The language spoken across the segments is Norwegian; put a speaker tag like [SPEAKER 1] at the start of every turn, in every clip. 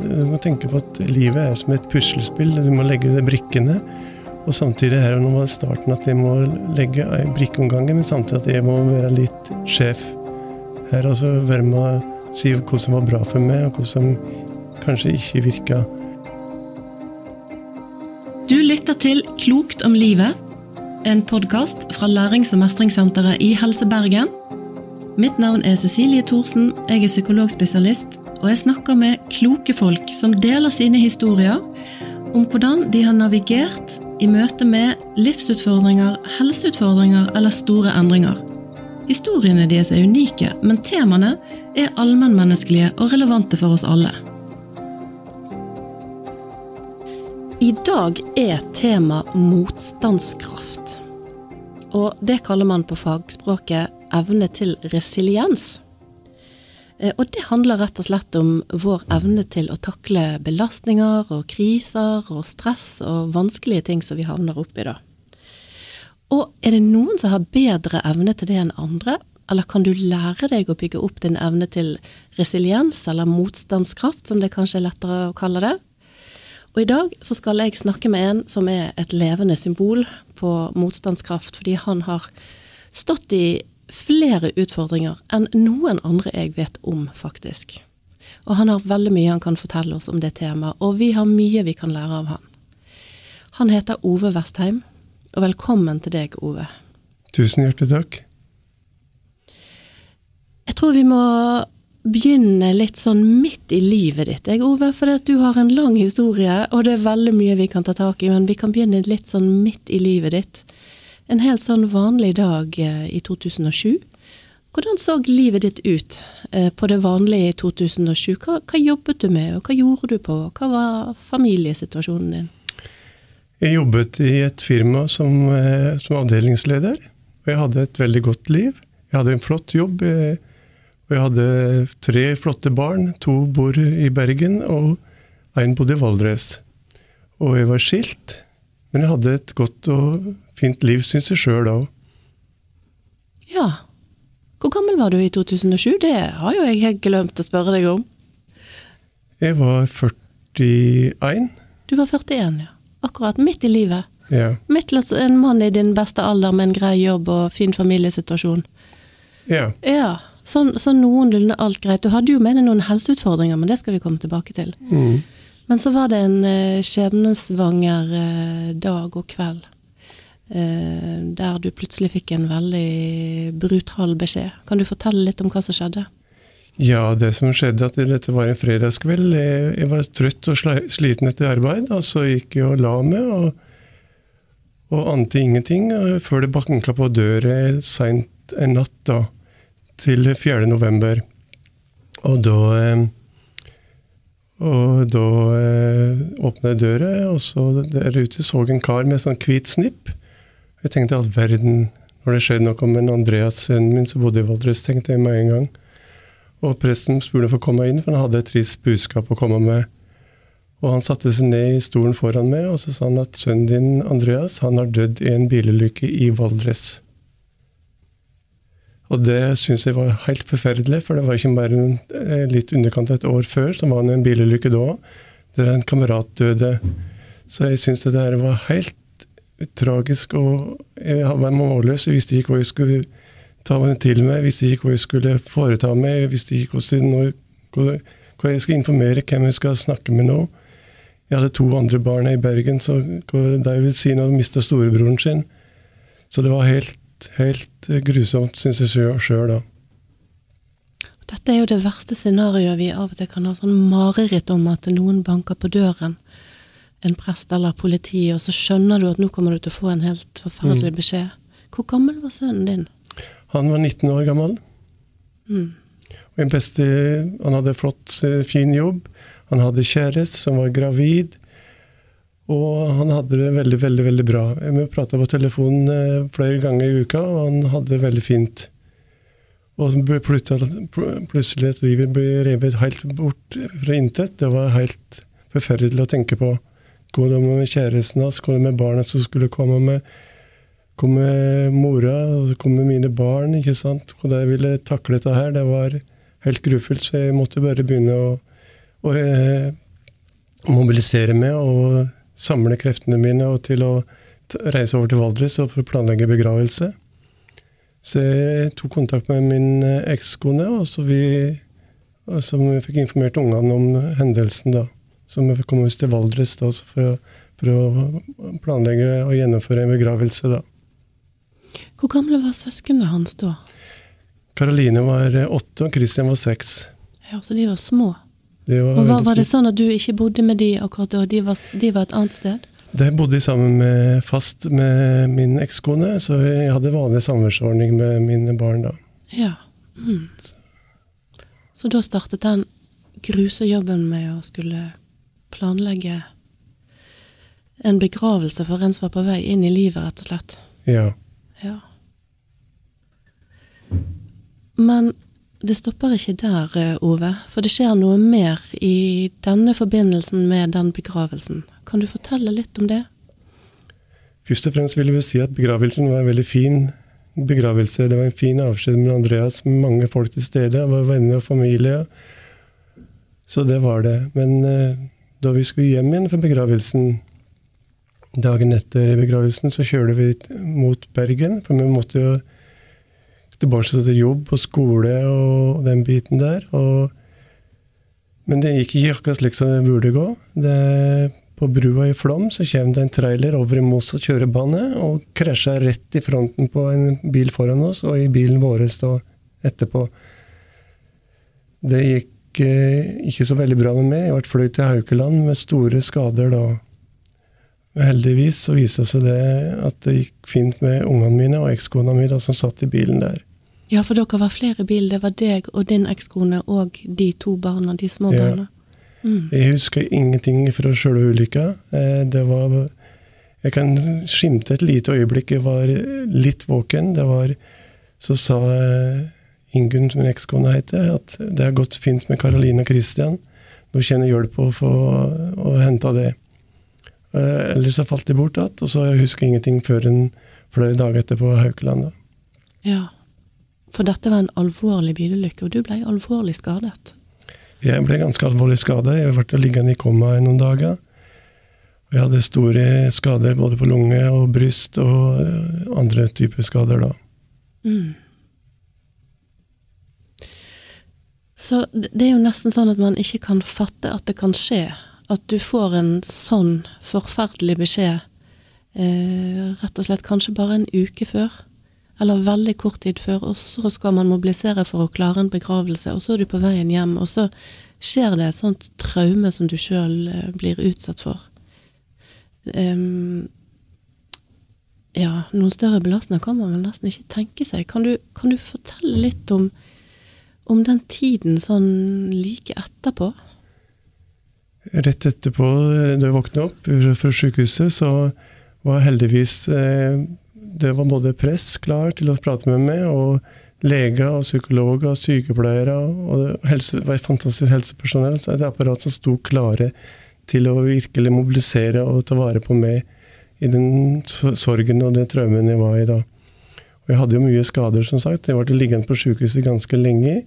[SPEAKER 1] Du må tenke på at livet er som et puslespill. Du må legge brikkene. Og samtidig er det noe med starten at jeg må legge brikkeomgangen, om gangen, men samtidig at jeg må være litt sjef her. Altså være med å si hva som var bra for meg, og hva som kanskje ikke virka.
[SPEAKER 2] Du lytter til Klokt om livet, en podkast fra Lærings- og mestringssenteret i Helse Bergen. Mitt navn er Cecilie Thorsen, jeg er psykologspesialist, og jeg snakker med kloke folk som deler sine historier om hvordan de har navigert i møte med livsutfordringer, helseutfordringer eller store endringer. Historiene deres er unike, men temaene er allmennmenneskelige og relevante for oss alle. I dag er tema motstandskraft. Og det kaller man på fagspråket evne til resiliens. Eh, og det handler rett og slett om vår evne til å takle belastninger og kriser og stress og vanskelige ting som vi havner oppi da. Og er det noen som har bedre evne til det enn andre, eller kan du lære deg å bygge opp din evne til resiliens, eller motstandskraft, som det kanskje er lettere å kalle det? Og i dag så skal jeg snakke med en som er et levende symbol på motstandskraft, fordi han har stått i flere utfordringer enn noen andre jeg vet om, faktisk. Og han har veldig mye han kan fortelle oss om det temaet, og vi har mye vi kan lære av han. Han heter Ove Vestheim, og velkommen til deg, Ove.
[SPEAKER 1] Tusen hjertelig takk.
[SPEAKER 2] Jeg tror vi må begynne litt sånn midt i livet ditt, jeg, Ove. For du har en lang historie, og det er veldig mye vi kan ta tak i, men vi kan begynne litt sånn midt i livet ditt en helt sånn vanlig dag eh, i 2007. Hvordan så livet ditt ut eh, på det vanlige i 2007? Hva, hva, jobbet du med, og hva gjorde du på? Hva var familiesituasjonen din?
[SPEAKER 1] Jeg jobbet i et firma som, eh, som avdelingsleder, og jeg hadde et veldig godt liv. Jeg hadde en flott jobb, og jeg hadde tre flotte barn. To bor i Bergen, og én bodde i Valdres. Og jeg var skilt, men jeg hadde et godt og fint liv, syns jeg sjøl òg.
[SPEAKER 2] Ja. Hvor gammel var du i 2007? Det har jo jeg helt glemt å spørre deg om.
[SPEAKER 1] Jeg var 41.
[SPEAKER 2] Du var 41, ja. Akkurat midt i livet.
[SPEAKER 1] Ja.
[SPEAKER 2] Midt til en mann i din beste alder med en grei jobb og fin familiesituasjon.
[SPEAKER 1] Ja.
[SPEAKER 2] ja. Sånn, sånn noenlunde alt greit. Du hadde jo med deg noen helseutfordringer, men det skal vi komme tilbake til.
[SPEAKER 1] Mm.
[SPEAKER 2] Men så var det en uh, skjebnesvanger uh, dag og kveld Eh, der du plutselig fikk en veldig brutal beskjed. Kan du fortelle litt om hva som skjedde?
[SPEAKER 1] Ja, det som skjedde, at dette var en fredagskveld. Jeg var trøtt og sliten etter arbeid, og så gikk jeg og la meg. og, og ante ingenting før det banka på døra seint en natt da, til 4. november. Og da eh, og da eh, åpna jeg døra, og så der ute så en kar med sånn hvit snipp. Jeg tenkte all verden Når det skjedde noe med Andreas, sønnen min, som bodde i Valdres, tenkte jeg med en gang. Og presten spurte om å få komme inn, for han hadde et trist budskap å komme med. Og han satte seg ned i stolen foran meg, og så sa han at sønnen din, Andreas, han har dødd i en bilulykke i Valdres. Og det syns jeg var helt forferdelig, for det var ikke bare en, eh, litt underkant et år før, som var en bilulykke da, der en kamerat døde. Så jeg syns det der var helt tragisk. Og jeg var målløs. Jeg visste ikke hva jeg skulle ta meg til meg, jeg visste ikke hva jeg skulle foreta meg. Jeg visste ikke hvordan, hva, hva jeg skal informere, hvem jeg skal snakke med nå. Jeg hadde to andre barn i Bergen, så de vil si når de mista storebroren sin. Så det var helt, helt grusomt, syns jeg sjøl da.
[SPEAKER 2] Dette er jo det verste scenarioet vi av og til kan ha sånn mareritt om at noen banker på døren en prest eller politiet, og så skjønner du at nå kommer du til å få en helt forferdelig mm. beskjed. Hvor gammel var sønnen din?
[SPEAKER 1] Han var 19 år gammel.
[SPEAKER 2] Mm.
[SPEAKER 1] Og en beste, han hadde flott, eh, fin jobb. Han hadde kjæreste som var gravid. Og han hadde det veldig, veldig veldig bra. Vi prata på telefonen eh, flere ganger i uka, og han hadde det veldig fint. Og plutselig at livet ble revet helt bort fra intet. Det var helt forferdelig å tenke på. Gå det med kjæresten hans? Gå det med barna som skulle komme med? Kom med mora, og så kom med mine barn. ikke sant? Hvordan jeg ville takle dette her, det var helt grufullt. Så jeg måtte bare begynne å, å eh, mobilisere meg og samle kreftene mine og til å reise over til Valdres og for å planlegge begravelse. Så jeg tok kontakt med min eh, ekskone, og så vi, som fikk informert ungene om hendelsen. da. Vi kom oss til Valdres da, for, for, å planlegge og gjennomføre en begravelse. da.
[SPEAKER 2] Hvor gamle var søsknene hans da?
[SPEAKER 1] Karoline var åtte, og Christian var seks.
[SPEAKER 2] Ja, Så de var små?
[SPEAKER 1] Var
[SPEAKER 2] og var, var, det sånn at du ikke bodde med de akkurat da? De var, de var et annet sted?
[SPEAKER 1] De bodde jeg sammen med fast med min ekskone, så jeg hadde vanlig samværsordning med mine barn da.
[SPEAKER 2] Ja. Mm. Så da startet den gruse jobben med å skulle planlegge en begravelse for en som var på vei inn i livet, rett og slett?
[SPEAKER 1] Ja.
[SPEAKER 2] ja. Men det stopper ikke der, eh, Ove, for det skjer noe mer i denne forbindelsen med den begravelsen. Kan du fortelle litt om det?
[SPEAKER 1] Først og fremst vil jeg si at begravelsen var en veldig fin begravelse. Det var en fin avskjed med Andreas, med mange folk til stede. Han var venner og familie. Så det var det. Men uh, da vi skulle hjem igjen for begravelsen, dagen etter begravelsen, så kjørte vi mot Bergen. For vi måtte jo tilbake til jobb og skole og den biten der. Og, men det gikk ikke akkurat slik som det burde gå. Det, på brua i Flom så kommer det en trailer over i Mosset kjørebane og krasja rett i fronten på en bil foran oss og i bilen vår etterpå. Det gikk eh, ikke så veldig bra med meg. Jeg ble fløyet til Haukeland med store skader da. Heldigvis så viste det seg det at det gikk fint med ungene mine og ekskona mi som satt i bilen der.
[SPEAKER 2] Ja, for dere var flere i bilen. Det var deg og din ekskone og de to barna, de små ja. barna.
[SPEAKER 1] Mm. Jeg husker ingenting fra sjølve ulykka. Eh, det var Jeg kan skimte et lite øyeblikk. Jeg var litt våken. Det var Så sa eh, Ingunn, som min ekskone heter, at det har gått fint med Karoline og Christian. Nå kjenner jeg hjelp å få å hente det. Eh, ellers så falt de bort igjen, og så husker jeg ingenting før en flere dager etterpå på Haukeland.
[SPEAKER 2] Ja. For dette var en alvorlig bilulykke, og du ble alvorlig skadet?
[SPEAKER 1] Jeg ble ganske alvorlig skadet. Jeg ble liggende i koma i noen dager. Og jeg hadde store skader både på lunge og bryst og andre typer skader da. Mm.
[SPEAKER 2] Så det er jo nesten sånn at man ikke kan fatte at det kan skje. At du får en sånn forferdelig beskjed eh, rett og slett kanskje bare en uke før eller veldig kort tid før, og så skal man mobilisere for å klare en begravelse, og så er du på veien hjem, og så skjer det et sånt traume som du sjøl eh, blir utsatt for. Um, ja, noen større belastninger kan man vel nesten ikke tenke seg. Kan du, kan du fortelle litt om, om, den tiden sånn like etterpå?
[SPEAKER 1] Rett etterpå, da jeg våkna opp fra sykehuset, så var heldigvis eh, det var både press klar til å prate med meg, og leger og psykologer og sykepleiere. Og helse, var fantastisk helsepersonell. Så et apparat som sto klare til å virkelig mobilisere og ta vare på meg i den sorgen og den traumen jeg var i da. Og jeg hadde jo mye skader, som sagt. Jeg ble liggende på sykehuset ganske lenge.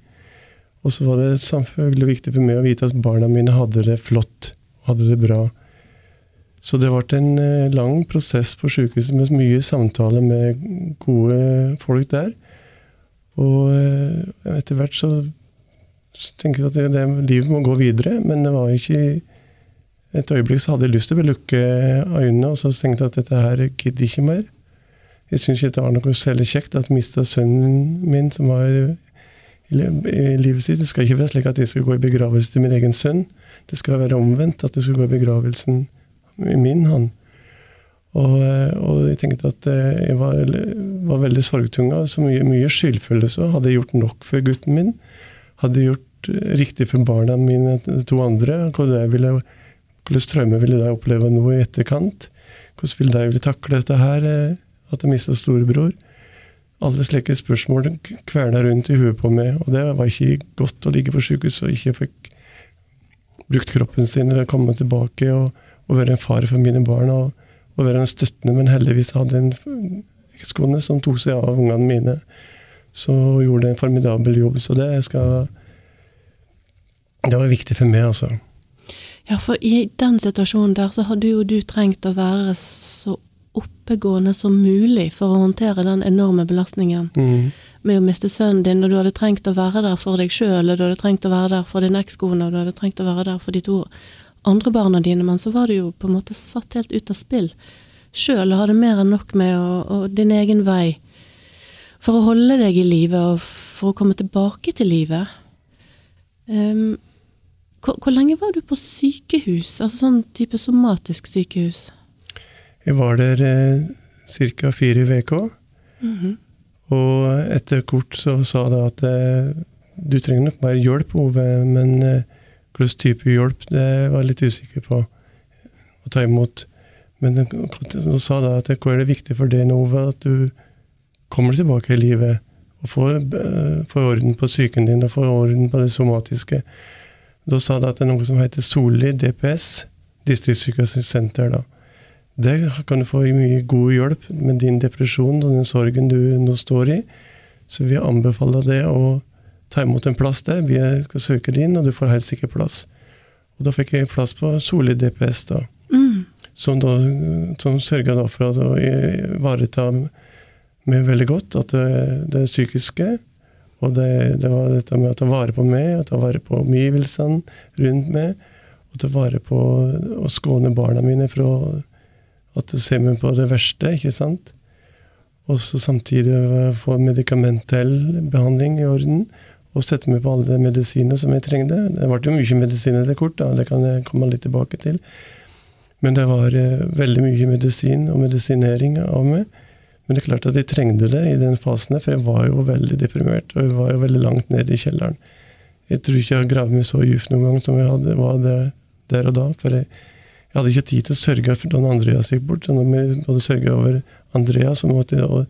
[SPEAKER 1] Og så var det selvfølgelig viktig for meg å vite at barna mine hadde det flott, hadde det bra. Så det ble en eh, lang prosess på sykehuset med mye samtaler med gode folk der. Og eh, etter hvert så tenkte jeg at det, det, livet må gå videre, men det var ikke Et øyeblikk så hadde jeg lyst til å lukke øynene, og så tenkte jeg at dette her gidder ikke mer. Jeg syns ikke det var noe særlig kjekt at jeg mista sønnen min, som var i livet sitt. Det skal ikke være slik at jeg skal gå i begravelse til min egen sønn. Det skal være omvendt, at du skal gå i begravelsen i min hånd. Og, eh, og, jeg tenkte at eh, jeg var, var veldig sorgtunga. Så mye, mye skyldfølelse. Hadde jeg gjort nok for gutten min? Hadde jeg gjort eh, riktig for barna mine, to andre? Hvordan traumer ville de oppleve nå i etterkant? Hvordan ville de takle dette her, at de mista storebror? Alle slike spørsmål kverna rundt i huet på meg. Og det var ikke godt å ligge på sykehus og ikke fikk brukt kroppen sin eller komme tilbake. og og, være en far for mine barn og, og være en støttende, men heldigvis hadde en ekskone som tok seg av ungene mine. Så gjorde en formidabel jobb. Så det skal Det var viktig for meg, altså.
[SPEAKER 2] Ja, for i den situasjonen der så hadde jo du trengt å være så oppegående som mulig for å håndtere den enorme belastningen
[SPEAKER 1] Mm.
[SPEAKER 2] med å miste sønnen din, og du hadde trengt å være der for deg sjøl, og du hadde trengt å være der for din ekskone, og du hadde trengt å være der for de to andre barna dine, men så var du jo på en måte satt helt ut av spill sjøl og hadde mer enn nok med å, og din egen vei for å holde deg i live og for å komme tilbake til livet. Um, hvor, hvor lenge var du på sykehus, altså sånn type somatisk sykehus?
[SPEAKER 1] Jeg var der eh, ca. fire uker. Og etter kort så sa de at eh, du trenger nok mer hjelp, Ove, men eh, hvilken type hjelp det var jeg litt usikker på å ta imot. Men så sa da at hva er det viktig for deg nå, Ove, at du kommer tilbake i livet og får, eh, får orden på psyken din og får orden på det somatiske. Da sa de at det er noe som heter Solli DPS, distriktspsykiatrisk senter. da. Der kan du få mye god hjelp med din depresjon og den sorgen du nå står i. Så vi anbefaler deg å ta imot en plass der. Vi skal søke din, og du får helt sikkert plass. Og da fikk jeg plass på Soli DPS, da.
[SPEAKER 2] Mm.
[SPEAKER 1] Som, da, som sørga for å ivareta meg veldig godt at det, det psykiske og det, det var dette med å ta vare på meg, å ta vare på omgivelsene rundt meg. Og ta vare på å skåne barna mine fra at du ser meg på det verste, ikke sant. Og så samtidig få medikamentell behandling i orden. Og sette meg på alle de medisinene som jeg trengte. Det ble jo mye medisiner til kort, da, det kan jeg komme litt tilbake til. Men det var eh, veldig mye medisin og medisinering av meg. Men det er klart at jeg trengte det i den fasen, for jeg var jo veldig deprimert. Og jeg var jo veldig langt nede i kjelleren. Jeg tror ikke jeg har gravd meg så dypt noen gang som jeg hadde, var der, der og da. For jeg, jeg hadde ikke tid til å sørge for da Andreas gikk bort. Når jeg måtte sørge over Andreas, så måtte jeg,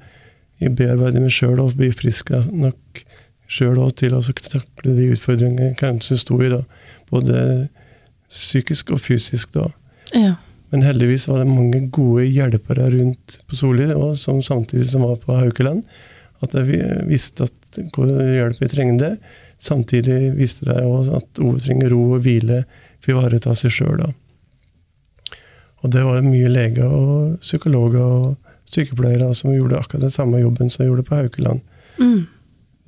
[SPEAKER 1] bearbeide meg sjøl og bli frisk nok sjøl til å takle de utfordringene jeg kanskje sto i, da. Både psykisk og fysisk da.
[SPEAKER 2] Ja.
[SPEAKER 1] Men heldigvis var det mange gode hjelpere rundt på Soli, og som samtidig som var på Haukeland. At jeg visste at hvor hjelp jeg trengte. Samtidig visste jeg også at Ove trenger ro og hvile for å ivareta seg sjøl. Og det var mye leger og psykologer og sykepleiere som gjorde akkurat den samme jobben som jeg gjorde på Haukeland.
[SPEAKER 2] Mm.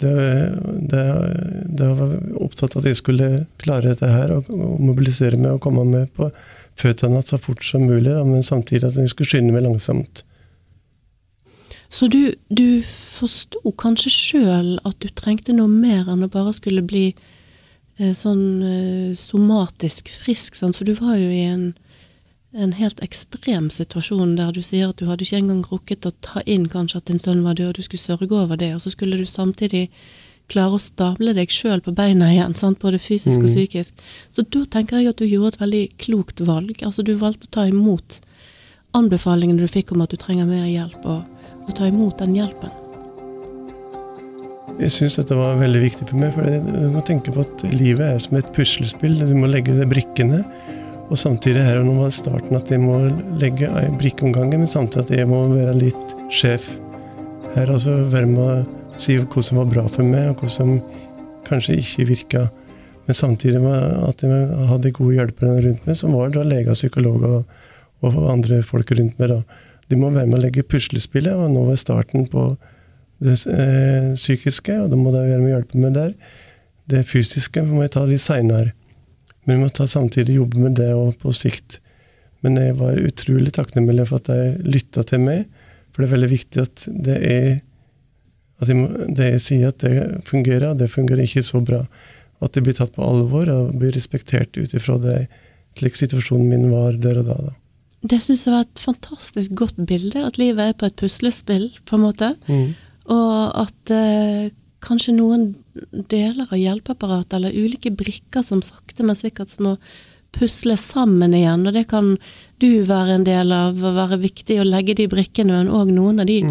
[SPEAKER 1] Det, det, det var opptatt av at jeg skulle klare dette her og, og mobilisere meg og komme meg på føttene så fort som mulig, da, men samtidig at jeg skulle skynde meg langsomt.
[SPEAKER 2] Så du, du forsto kanskje sjøl at du trengte noe mer enn å bare skulle bli eh, sånn eh, somatisk frisk, sant? for du var jo i en, en helt ekstrem situasjon der du sier at du hadde ikke engang rukket å ta inn kanskje at din sønn var død, og du skulle sørge over det, og så skulle du samtidig klare å stable deg sjøl på beina igjen, sant? både fysisk og
[SPEAKER 1] Mhm.
[SPEAKER 2] psykisk. Så da tenker jeg at du gjorde et veldig klokt valg. Altså du valgte å ta imot anbefalingene du fikk om at du trenger mer hjelp, og, og ta imot den hjelpen.
[SPEAKER 1] Jeg syns dette var veldig viktig for meg, for du må tenke på at livet er som et puslespill. Du må legge de brikkene. Og samtidig her og nå var starten at jeg må legge ei brikke om gangen, men samtidig at jeg må være litt sjef her. Altså være med å si hva som var bra for meg, og hva som kanskje ikke virka. Men samtidig med at jeg hadde gode hjelpere rundt meg, som var da leger, psykologer og, andre folk rundt meg. da. De må være med å legge puslespillet, og nå var starten på det eh, psykiske, og da må de være med å hjelpe meg der. Det fysiske må jeg ta litt seinere. Men vi må samtidig jobbe med det og på sikt. Men jeg var utrolig takknemlig for at de lytta til meg. For det er veldig viktig at det er at jeg, det jeg sier at det fungerer, og det fungerer ikke så bra. At det blir tatt på alvor og blir respektert ut ifra det slik situasjonen min var der og da. da.
[SPEAKER 2] Det syns jeg var et fantastisk godt bilde, at livet er på et puslespill, på en måte. Og at eh, kanskje noen deler av hjelpeapparatet, eller ulike brikker som sakte, men sikkert må pusle sammen igjen, og det kan du være en del av, og være viktig å legge de brikkene, men òg noen av de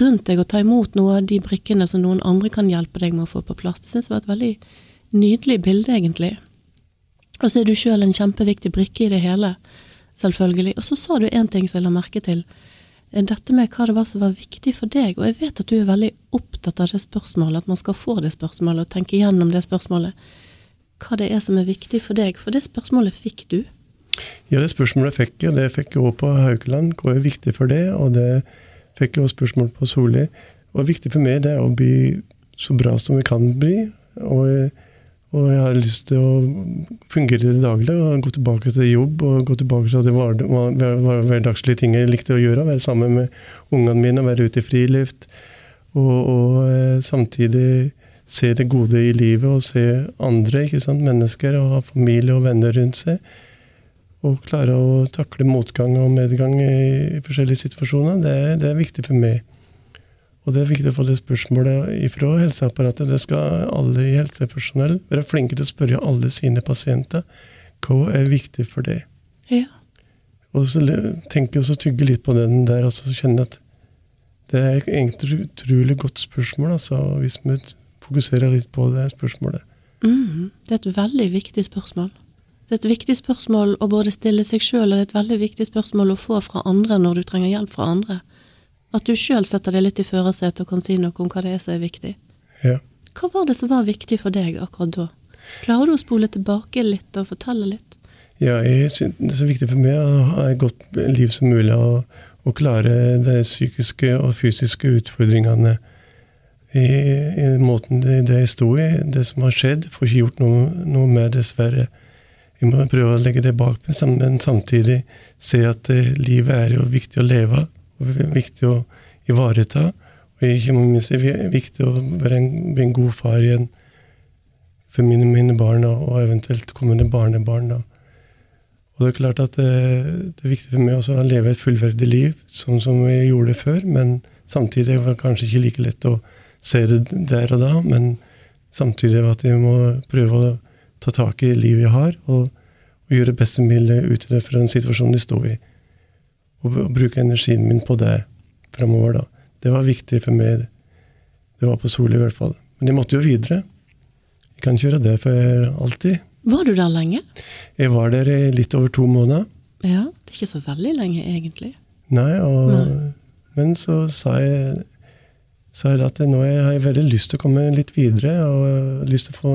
[SPEAKER 2] rundt deg, og ta imot noen av de brikkene som noen andre kan hjelpe deg med å få på plass. Det syns jeg var et veldig nydelig bilde, egentlig. Og så er du sjøl en kjempeviktig brikke i det hele, selvfølgelig. Og så sa du én ting som jeg la merke til. Eh, Dette med hva det var som var viktig for deg. Og jeg vet at du er veldig opptatt av det spørsmålet, at man skal få det spørsmålet og tenke gjennom det spørsmålet. hva det er som er viktig for deg? For det spørsmålet fikk du.
[SPEAKER 1] Ja, det spørsmålet fikk jeg, det fikk jeg også på Haukeland. Hva er viktig for det? Og det fikk jeg også spørsmål på Solli. Og viktig for meg det er å bli så bra som vi kan bli. Og, og jeg har lyst til å fungere i det daglige og gå tilbake til jobb og gå tilbake til det hverdagslige ting jeg likte å gjøre. Være sammen med ungene mine, være ute i friluft. Og, og eh, samtidig se det gode i livet og se andre, mennesker, og ha familie og venner rundt seg. Og klare å takle motgang og medgang i, forskjellige situasjoner, det, det, er viktig for meg. Og det er viktig å få det spørsmålet ifra helseapparatet. Det skal alle i helsepersonell være flinke til å spørre alle sine pasienter hva er viktig for deg.
[SPEAKER 2] Ja.
[SPEAKER 1] Og så tenker jeg å tygge litt på den der, og så kjenne at det er egentlig et utrolig godt spørsmål, altså, hvis vi fokuserer litt på det spørsmålet.
[SPEAKER 2] Mm, det er et veldig viktig spørsmål. Det er et viktig spørsmål å både stille seg sjøl, og det er et veldig viktig spørsmål å få fra andre når du trenger hjelp fra andre. At du sjøl setter deg litt i førersetet og kan si noe om hva det er som er viktig.
[SPEAKER 1] Ja.
[SPEAKER 2] Hva var det som var viktig for deg akkurat da? Klarer du å spole tilbake litt og fortelle litt?
[SPEAKER 1] Ja, jeg synes det er så viktig for meg å ha et godt liv som mulig og, og klare de psykiske og fysiske utfordringene i, i måten det, det jeg sto i. Det som har skjedd, får ikke gjort noe, noe med, dessverre. Vi må prøve å legge det bak meg, men samtidig se at uh, livet er jo viktig å leve og viktig å ivareta. Og ikke minst er det viktig å være en, en, god far igjen for mine, mine barn og eventuelt kommende barnebarn. Da. Og det er klart at det, eh, det, er viktig for meg også å leve et fullverdig liv, sånn som jeg gjorde det før. Men samtidig var det kanskje ikke like lett å se det der og da. Men samtidig at jeg må prøve å ta tak i livet jeg har, og, og gjøre best mulig ut av det fra den situasjonen de står i. Og, og, bruke energien min på det framover, da. Det var viktig for meg. Det var på Soli i hvert fall. Men jeg måtte jo videre. Jeg kan ikke gjøre det for alltid.
[SPEAKER 2] Var du der lenge?
[SPEAKER 1] Jeg var der i litt over to måneder.
[SPEAKER 2] Ja, Det er ikke så veldig lenge, egentlig.
[SPEAKER 1] Nei, og, Nei. men så sa jeg, sa jeg at nå har jeg veldig lyst til å komme litt videre. Og lyst til å få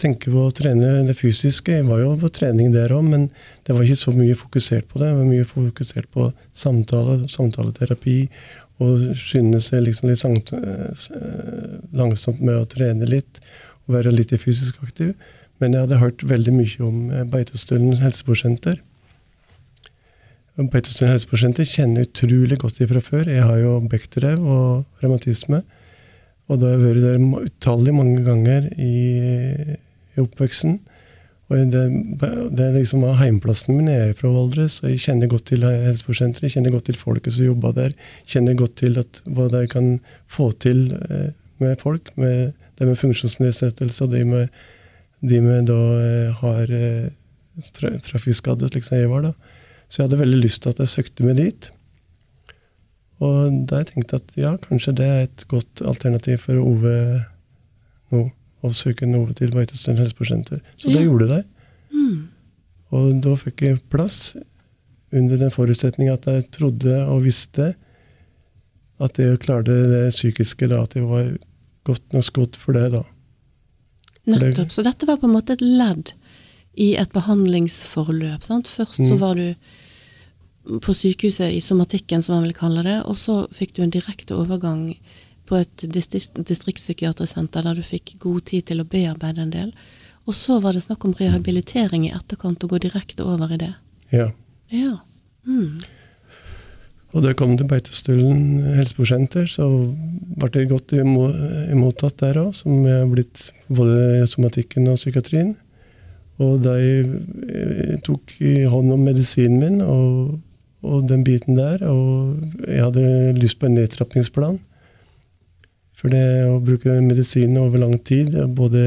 [SPEAKER 1] tenke på å trene det fysiske. Jeg var jo på trening der òg, men det var ikke så mye fokusert på det. Det var mye fokusert på samtale, samtaleterapi, og skynde seg liksom litt eh, langsomt med å trene litt og være litt fysisk aktiv. Men jeg hadde hørt veldig mye om eh, Beitostølen helseprosenter. Beitostølen helseprosenter kjenner utrolig godt fra før. Jeg har jo bekterev og revmatisme. Og da har jeg vært der utallige mange ganger i i oppveksten. Og det, det er liksom heimplassen min. Jeg er fra Valdres, og jeg kjenner godt til helseprosenteret. Jeg kjenner godt til folket som jobber der. Kjenner godt til at, hva de kan få til eh, med folk. med De med funksjonsnedsettelse og de med, de med da eh, har eh, tra trafikkskadde, slik som jeg var. da. Så jeg hadde veldig lyst til at jeg søkte meg dit. Og da jeg tenkte at ja, kanskje det er et godt alternativ for Ove nå å søke noe til Beitostølen helseprosenter. Så ja. det gjorde de. Mm. Og da fikk jeg plass, under den forutsetning at jeg trodde og visste at jeg klarte det psykiske, da, at jeg var godt nok skodd for det. da.
[SPEAKER 2] Nettopp. Så dette var på en måte et ledd i et behandlingsforløp. sant? Først så mm. var du på sykehuset i somatikken, som man vil kalle det, og så fikk du en direkte overgang på et distriktspsykiatrisk senter der du fikk god tid til å bearbeide en del. Og så var det snakk om rehabilitering i etterkant, og gå direkte over i det.
[SPEAKER 1] Ja.
[SPEAKER 2] ja. Mm.
[SPEAKER 1] Og da jeg kom til Beitostølen helseprosenter, så ble det godt mottatt der òg, som jeg har blitt både somatikken og psykiatrien. Og da jeg tok i hånd om medisinen min og, og den biten der, og jeg hadde lyst på en nedtrappingsplan, for det å bruke medisin over lang tid, både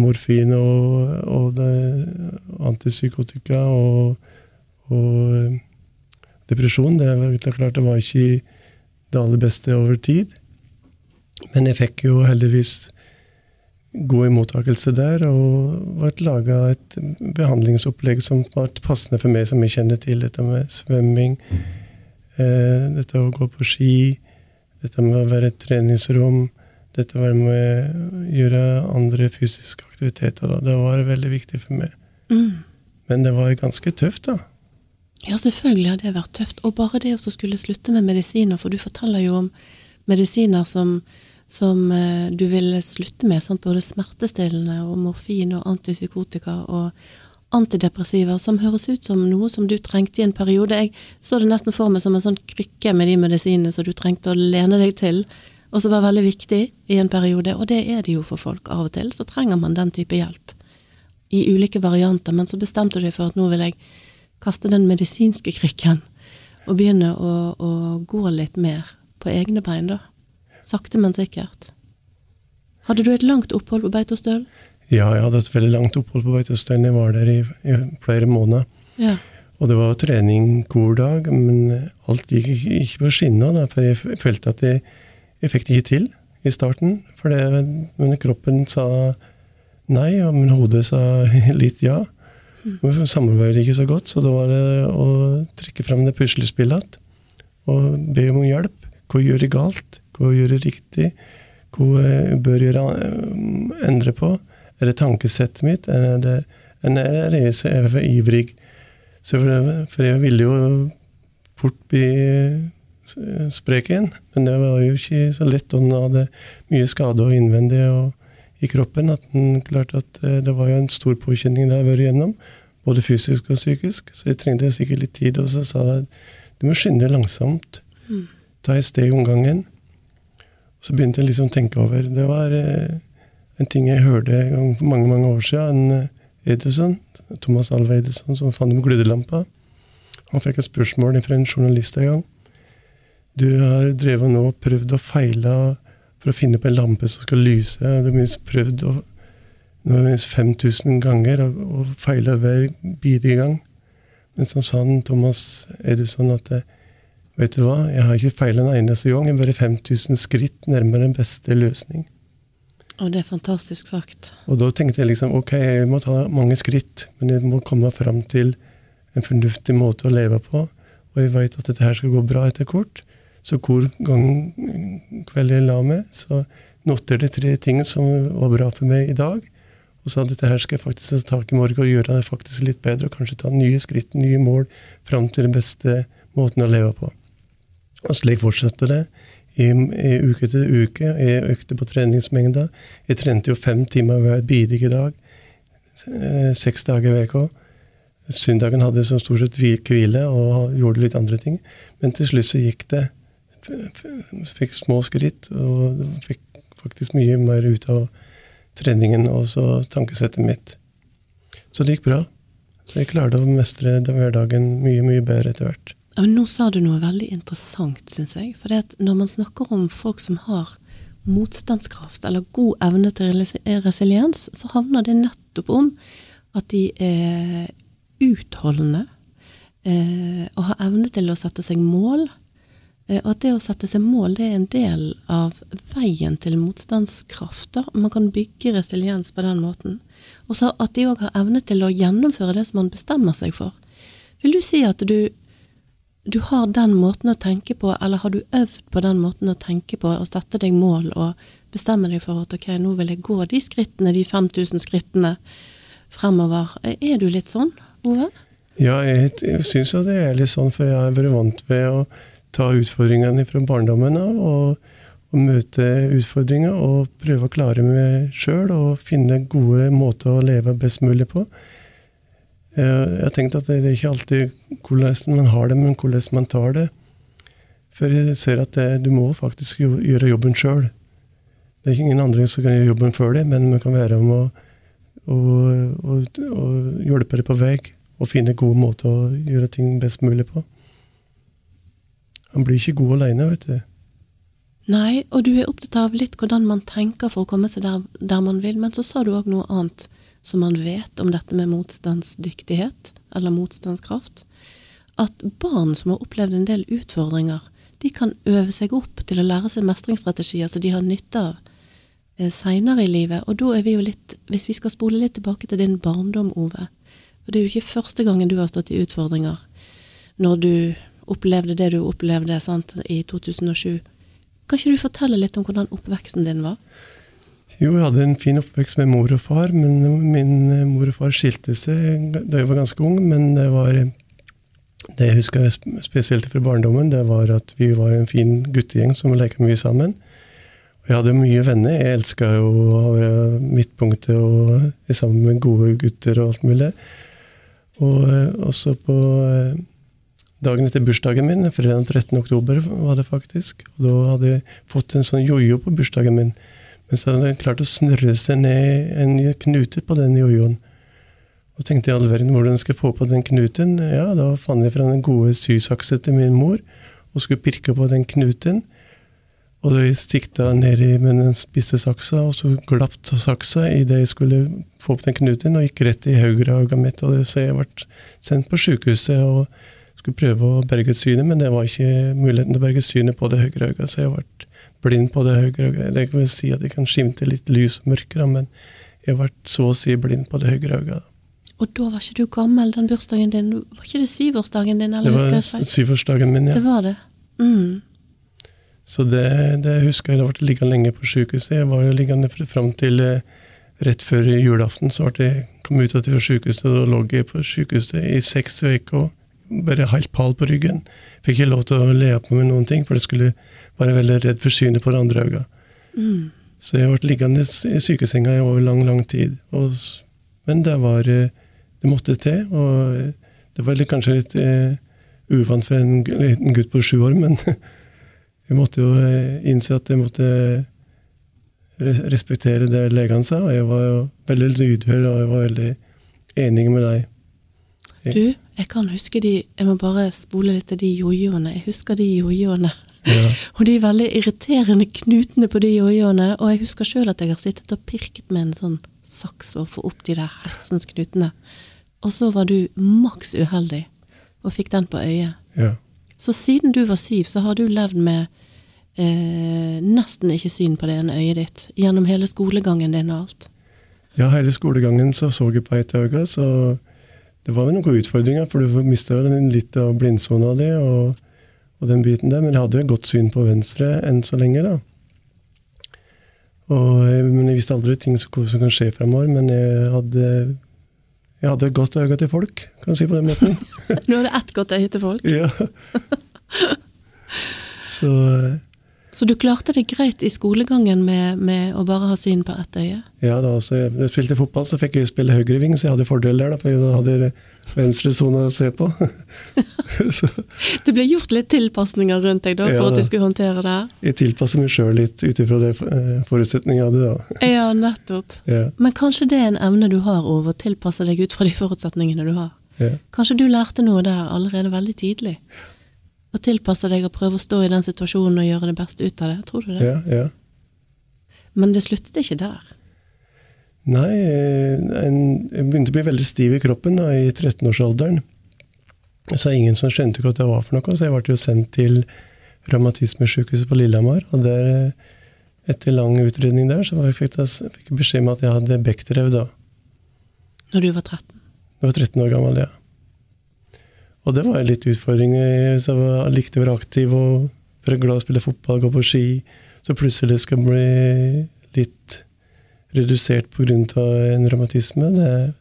[SPEAKER 1] morfin og, og antipsykotika og, og, depresjon, det er klart det var ikke det aller beste over tid. Men jeg fikk jo heldigvis god mottakelse der, og ble laga et behandlingsopplegg som var passende for meg, som jeg kjenner til. Dette med svømming, eh, dette å gå på ski, dette med å være et treningsrom, dette med å gjøre andre fysiske aktiviteter. Da. Det var veldig viktig for meg.
[SPEAKER 2] Mm.
[SPEAKER 1] Men det var ganske tøft, da.
[SPEAKER 2] Ja, selvfølgelig har det vært tøft. Og bare det å skulle slutte med medisiner, for du forteller jo om medisiner som, som eh, du ville slutte med, sant? både smertestillende og morfin og antipsykotika og antidepressiva, som høres ut som noe som du trengte i en periode. Jeg så det nesten for meg som en sånn krykke med de medisinene som du trengte å lene deg til, og som var veldig viktig i en periode. Og det er det jo for folk. Av og til så trenger man den type hjelp. I ulike varianter. Men så bestemte du deg for at nå vil jeg kaste den medisinske krykken og begynne å, å gå litt mer på egne bein, da. Sakte, men sikkert. Hadde du et langt opphold på Beitostølen?
[SPEAKER 1] Ja, jeg hadde et veldig langt opphold på Beitostølen. Jeg var der i, i flere måneder.
[SPEAKER 2] Ja.
[SPEAKER 1] Og det var trening hver dag, men alt gikk ikke, på skinnene. For jeg følte at jeg, jeg fikk det ikke til i starten. For det, men kroppen sa nei, og men hodet sa litt ja. Vi samarbeidet ikke så godt, så da var det å trekke fram det puslespillet igjen. Og be om hjelp. Hva gjør jeg galt? Hva gjør jeg riktig? Hva bør jeg endre på? Er det tankesettet mitt? Er det, er jeg så er jeg for ivrig? Så for, jeg ville jo fort bli sprek igjen. Men det var jo ikke så lett. Og den hadde mye skade og innvendig og i kroppen. at den klarte at Det var jo en stor påkjenning det har vært igjennom. Både fysisk og psykisk. Så jeg trengte sikkert litt tid. Og så sa jeg du må skynde deg langsomt.
[SPEAKER 2] Mm.
[SPEAKER 1] Ta et steg om gangen. Så begynte jeg liksom å tenke over. Det var eh, en ting jeg hørte for mange mange år siden. En Edison, Thomas Alva Edison, som fant opp glødelampa. Han fikk et spørsmål fra en journalist en gang. Du har drevet nå og prøvd og feila for å finne på en lampe som skal lyse. Du har minst prøvd å, minst 5000 ganger og, og feila hver bidige gang. Men så sa han Thomas Edison at vet du hva, jeg har ikke feila en eneste gang. Jeg er bare 5000 skritt nærmere den beste løsning.
[SPEAKER 2] Og det er fantastisk sagt.
[SPEAKER 1] Og da tenkte jeg liksom ok, jeg må ta mange skritt, men jeg må komme fram til en fornuftig måte å leve på. Og jeg veit at dette her skal gå bra etter kort. Så hvor gang kveld jeg la meg, så noterte jeg tre ting som var bra for meg i dag. Og sa at dette her skal jeg faktisk ta tak i morgen og gjøre det faktisk litt bedre. Og kanskje ta nye skritt, nye mål, fram til den beste måten å leve på. Og slik fortsetter det i, i uke til uke. Jeg økte på treningsmengda. Jeg trente jo fem timer hver bidige dag. Seks dager i uka. Søndagen hadde jeg stort sett hvile og gjorde litt andre ting. Men til slutt så gikk det. Fikk små skritt og fikk faktisk mye mer ut av treningen og så tankesettet mitt. Så det gikk bra. Så jeg klarte å mestre hverdagen mye, mye bedre etter hvert.
[SPEAKER 2] Nå sa du noe veldig interessant, syns jeg. For når man snakker om folk som har motstandskraft eller god evne til resiliens, så havner det nettopp om at de er utholdende eh, og har evne til å sette seg mål. Eh, og at det å sette seg mål, det er en del av veien til motstandskraft. Da. Man kan bygge resiliens på den måten. Og så at de òg har evne til å gjennomføre det som man bestemmer seg for. Vil du si at du du har den måten å tenke på, eller har du øvd på den måten å tenke på, og sette deg mål og bestemme deg for at ok, nå vil jeg gå de skrittene, de 5000 skrittene fremover. Er du litt sånn, Ove?
[SPEAKER 1] Ja, jeg, jeg syns jo det er litt sånn, for jeg har vært vant ved å ta utfordringene fra barndommen av. og, og møte utfordringer og prøve å klare meg sjøl og finne gode måter å leve best mulig på. Jeg har tenkt at det er ikke alltid hvordan man har det, men hvordan man tar det. For jeg ser at det, du må faktisk gjøre jobben sjøl. Det er ikke ingen andre som kan gjøre jobben før deg, men man kan være med å, å, å, å hjelpe deg på vei og finne gode måter å gjøre ting best mulig på. Han blir ikke god aleine, vet du.
[SPEAKER 2] Nei, og du er opptatt av litt hvordan man tenker for å komme seg der, der man vil, men så sa du òg noe annet som man vet om dette med motstandsdyktighet, eller motstandskraft, at barn som har opplevd en del utfordringer, de kan øve seg opp til å lære seg mestringsstrategier som de har nytte av eh, seinere i livet. Og da er vi jo litt Hvis vi skal spole litt tilbake til din barndom, Ove For det er jo ikke første gangen du har stått i utfordringer når du opplevde det du opplevde sant, i 2007. Kan ikke du fortelle litt om hvordan oppveksten din var?
[SPEAKER 1] Jo, jeg hadde en fin oppvekst med mor og far, men min eh, mor og far skilte seg da jeg var ganske ung. Men det var det jeg husker spesielt fra barndommen, det var at vi var en fin guttegjeng som leka mye sammen. Og jeg hadde mye venner. Jeg elska jo å være midtpunktet og sammen med gode gutter og alt mulig. Og eh, også på eh, dagen etter bursdagen min, fredag 13. oktober var det faktisk, og da hadde jeg fått en sånn jojo på bursdagen min. Men så hadde klart å snurre seg ned en knute på den jojoen. Og tenkte i all verden hvordan jeg skulle få på den knuten. Ja, da fant jeg fra den gode sysaksa til min mor og skulle pirke på den knuten. Og da jeg sikta nedi med den spisse saksa, og så glapp saksa idet jeg skulle få opp den knuten, og gikk rett i høyreøyet mitt. Og så jeg ble sendt på sykehuset og skulle prøve å berge synet, men det var ikke muligheten til å berge synet på det høyre øyet, så jeg ble blind på det høyre øyet. Det kan vel si at jeg kan skimte litt lys og mørke, men jeg ble så å si blind på det høyre øyet.
[SPEAKER 2] Og da var ikke du gammel, den bursdagen din? Var ikke det syvårsdagen din?
[SPEAKER 1] Eller det var syvårsdagen min, ja.
[SPEAKER 2] Det var det. Mm.
[SPEAKER 1] Så det, det, husker jeg. Da ble liggende lenge på sykehuset. Jeg var liggende fram til eh, rett før julaften. Så ble jeg kom ut fra sykehuset, og da lå jeg på sykehuset i seks uker. Bare helt pal på ryggen. Fikk ikke lov til å le på meg noen ting, for det skulle være veldig redd for synet på det andre øyet. Mm. Så jeg ble liggende i sykesenga over lang, lang tid. Og, men det var eh, Det måtte til. Og eh, det var litt, kanskje litt uh, uvant for en liten gutt på sju år, men jeg måtte jo eh, innse at jeg måtte respektere det legene sa, og jeg var jo veldig lydhør og jeg var veldig enig med deg.
[SPEAKER 2] Du, jeg kan huske de Jeg må bare spole litt til de jojoene. Jeg husker de jojoene.
[SPEAKER 1] Ja.
[SPEAKER 2] og de veldig irriterende knutene på de jojoene. Og jeg husker sjøl at jeg har sittet og pirket med en sånn saks for å få opp de der hersens knutene. Og så var du maks uheldig og fikk den på øyet.
[SPEAKER 1] Ja.
[SPEAKER 2] Så siden du var syv, så har du levd med eh, nesten ikke syn på det ene øyet ditt gjennom hele skolegangen din og alt?
[SPEAKER 1] Ja, hele skolegangen så så jeg på ett øye, så det var vel noen utfordringer, for du mista litt av blindsona di og, og, den biten der. Men jeg hadde jo godt syn på venstre enn så lenge, da. Og, men jeg visste aldri ting som, som kan skje fremover. Men jeg hadde jeg hadde et godt øye til folk, kan jeg si på den måten.
[SPEAKER 2] du hadde ett godt øye til folk?
[SPEAKER 1] Ja. Så eh,
[SPEAKER 2] Så du klarte det greit i skolegangen med, med å bare ha syn på ett øye?
[SPEAKER 1] Ja, da også, jeg spilte fotball, så fikk jeg spille høyreving, så jeg hadde fordel der, da, for jeg hadde venstre sone å se på.
[SPEAKER 2] det ble gjort litt tilpasninger rundt deg da, for ja, at du skulle håndtere det?
[SPEAKER 1] Jeg tilpasser meg sjøl litt ut ifra de eh, forutsetningene jeg hadde da.
[SPEAKER 2] ja, nettopp.
[SPEAKER 1] Ja.
[SPEAKER 2] Men kanskje det er en evne du har over å tilpasse deg ut fra de forutsetningene du har?
[SPEAKER 1] Ja.
[SPEAKER 2] Kanskje du lærte noe der allerede veldig tidlig? Å tilpasse deg og prøve å stå i den situasjonen og gjøre det beste ut av det. Tror du det?
[SPEAKER 1] Ja, ja.
[SPEAKER 2] Men det sluttet ikke der?
[SPEAKER 1] Nei, jeg begynte å bli veldig stiv i kroppen da, i 13-årsalderen. Så ingen som skjønte hva det var for noe, så jeg ble jo sendt til revmatismesykehuset på Lillehammer. Og der, etter lang utredning der, så fikk jeg, fikk beskjed om at jeg hadde bekkdrev da.
[SPEAKER 2] Når du var 13?
[SPEAKER 1] Jeg var 13 år gammel, ja. Og det var litt utfordring. Så jeg likte å være aktiv og være glad i å spille fotball, gå på ski. Så plutselig skal jeg bli litt redusert pga. en revmatisme. Det,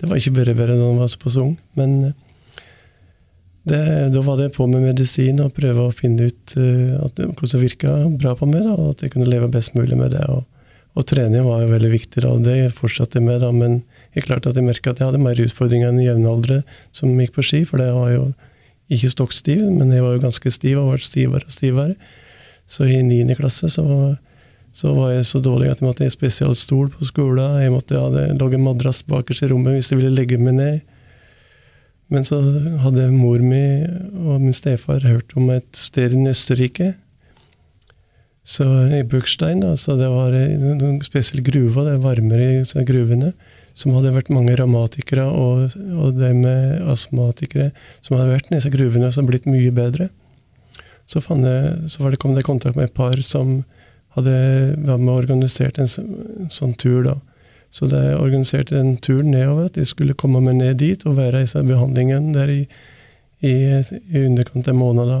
[SPEAKER 1] det, var ikke bare bare da jeg var såpass ung. Men det, da var det på med medisin og prøve å finne ut uh, at, hvordan det virka bra på meg, da, og at jeg kunne leve best mulig med det. Og, og trening var jo veldig viktig, da, og det fortsatte jeg med. da, men jeg klarte at jeg merka at jeg hadde mer utfordringer enn jevnaldrende som gikk på ski, for det var jo ikke stokkstiv, men jeg var jo ganske stiv og ble stivere og stivere. Så i 9. klasse så, så, var jeg så dårlig at jeg måtte i spesialstol på skolen. Jeg måtte ha det, en madrass bakerst i rommet hvis jeg ville legge meg ned. Men så hadde mor mi og min stefar hørt om et sted i Østerrike. Så I Bøkstein, da, så det var en spesiell gruve, det er varmere i gruvene som hadde vært mange revmatikere og, og de med astmatikere som hadde vært i disse gruvene, som blitt mye bedre. Så, jeg, så det, kom det i kontakt med et par som hadde vært med og organisert en, en, sånn tur. da. Så de organiserte en tur nedover, at de skulle komme med ned dit og være i behandlingen der i, i, i underkant av en måned. da.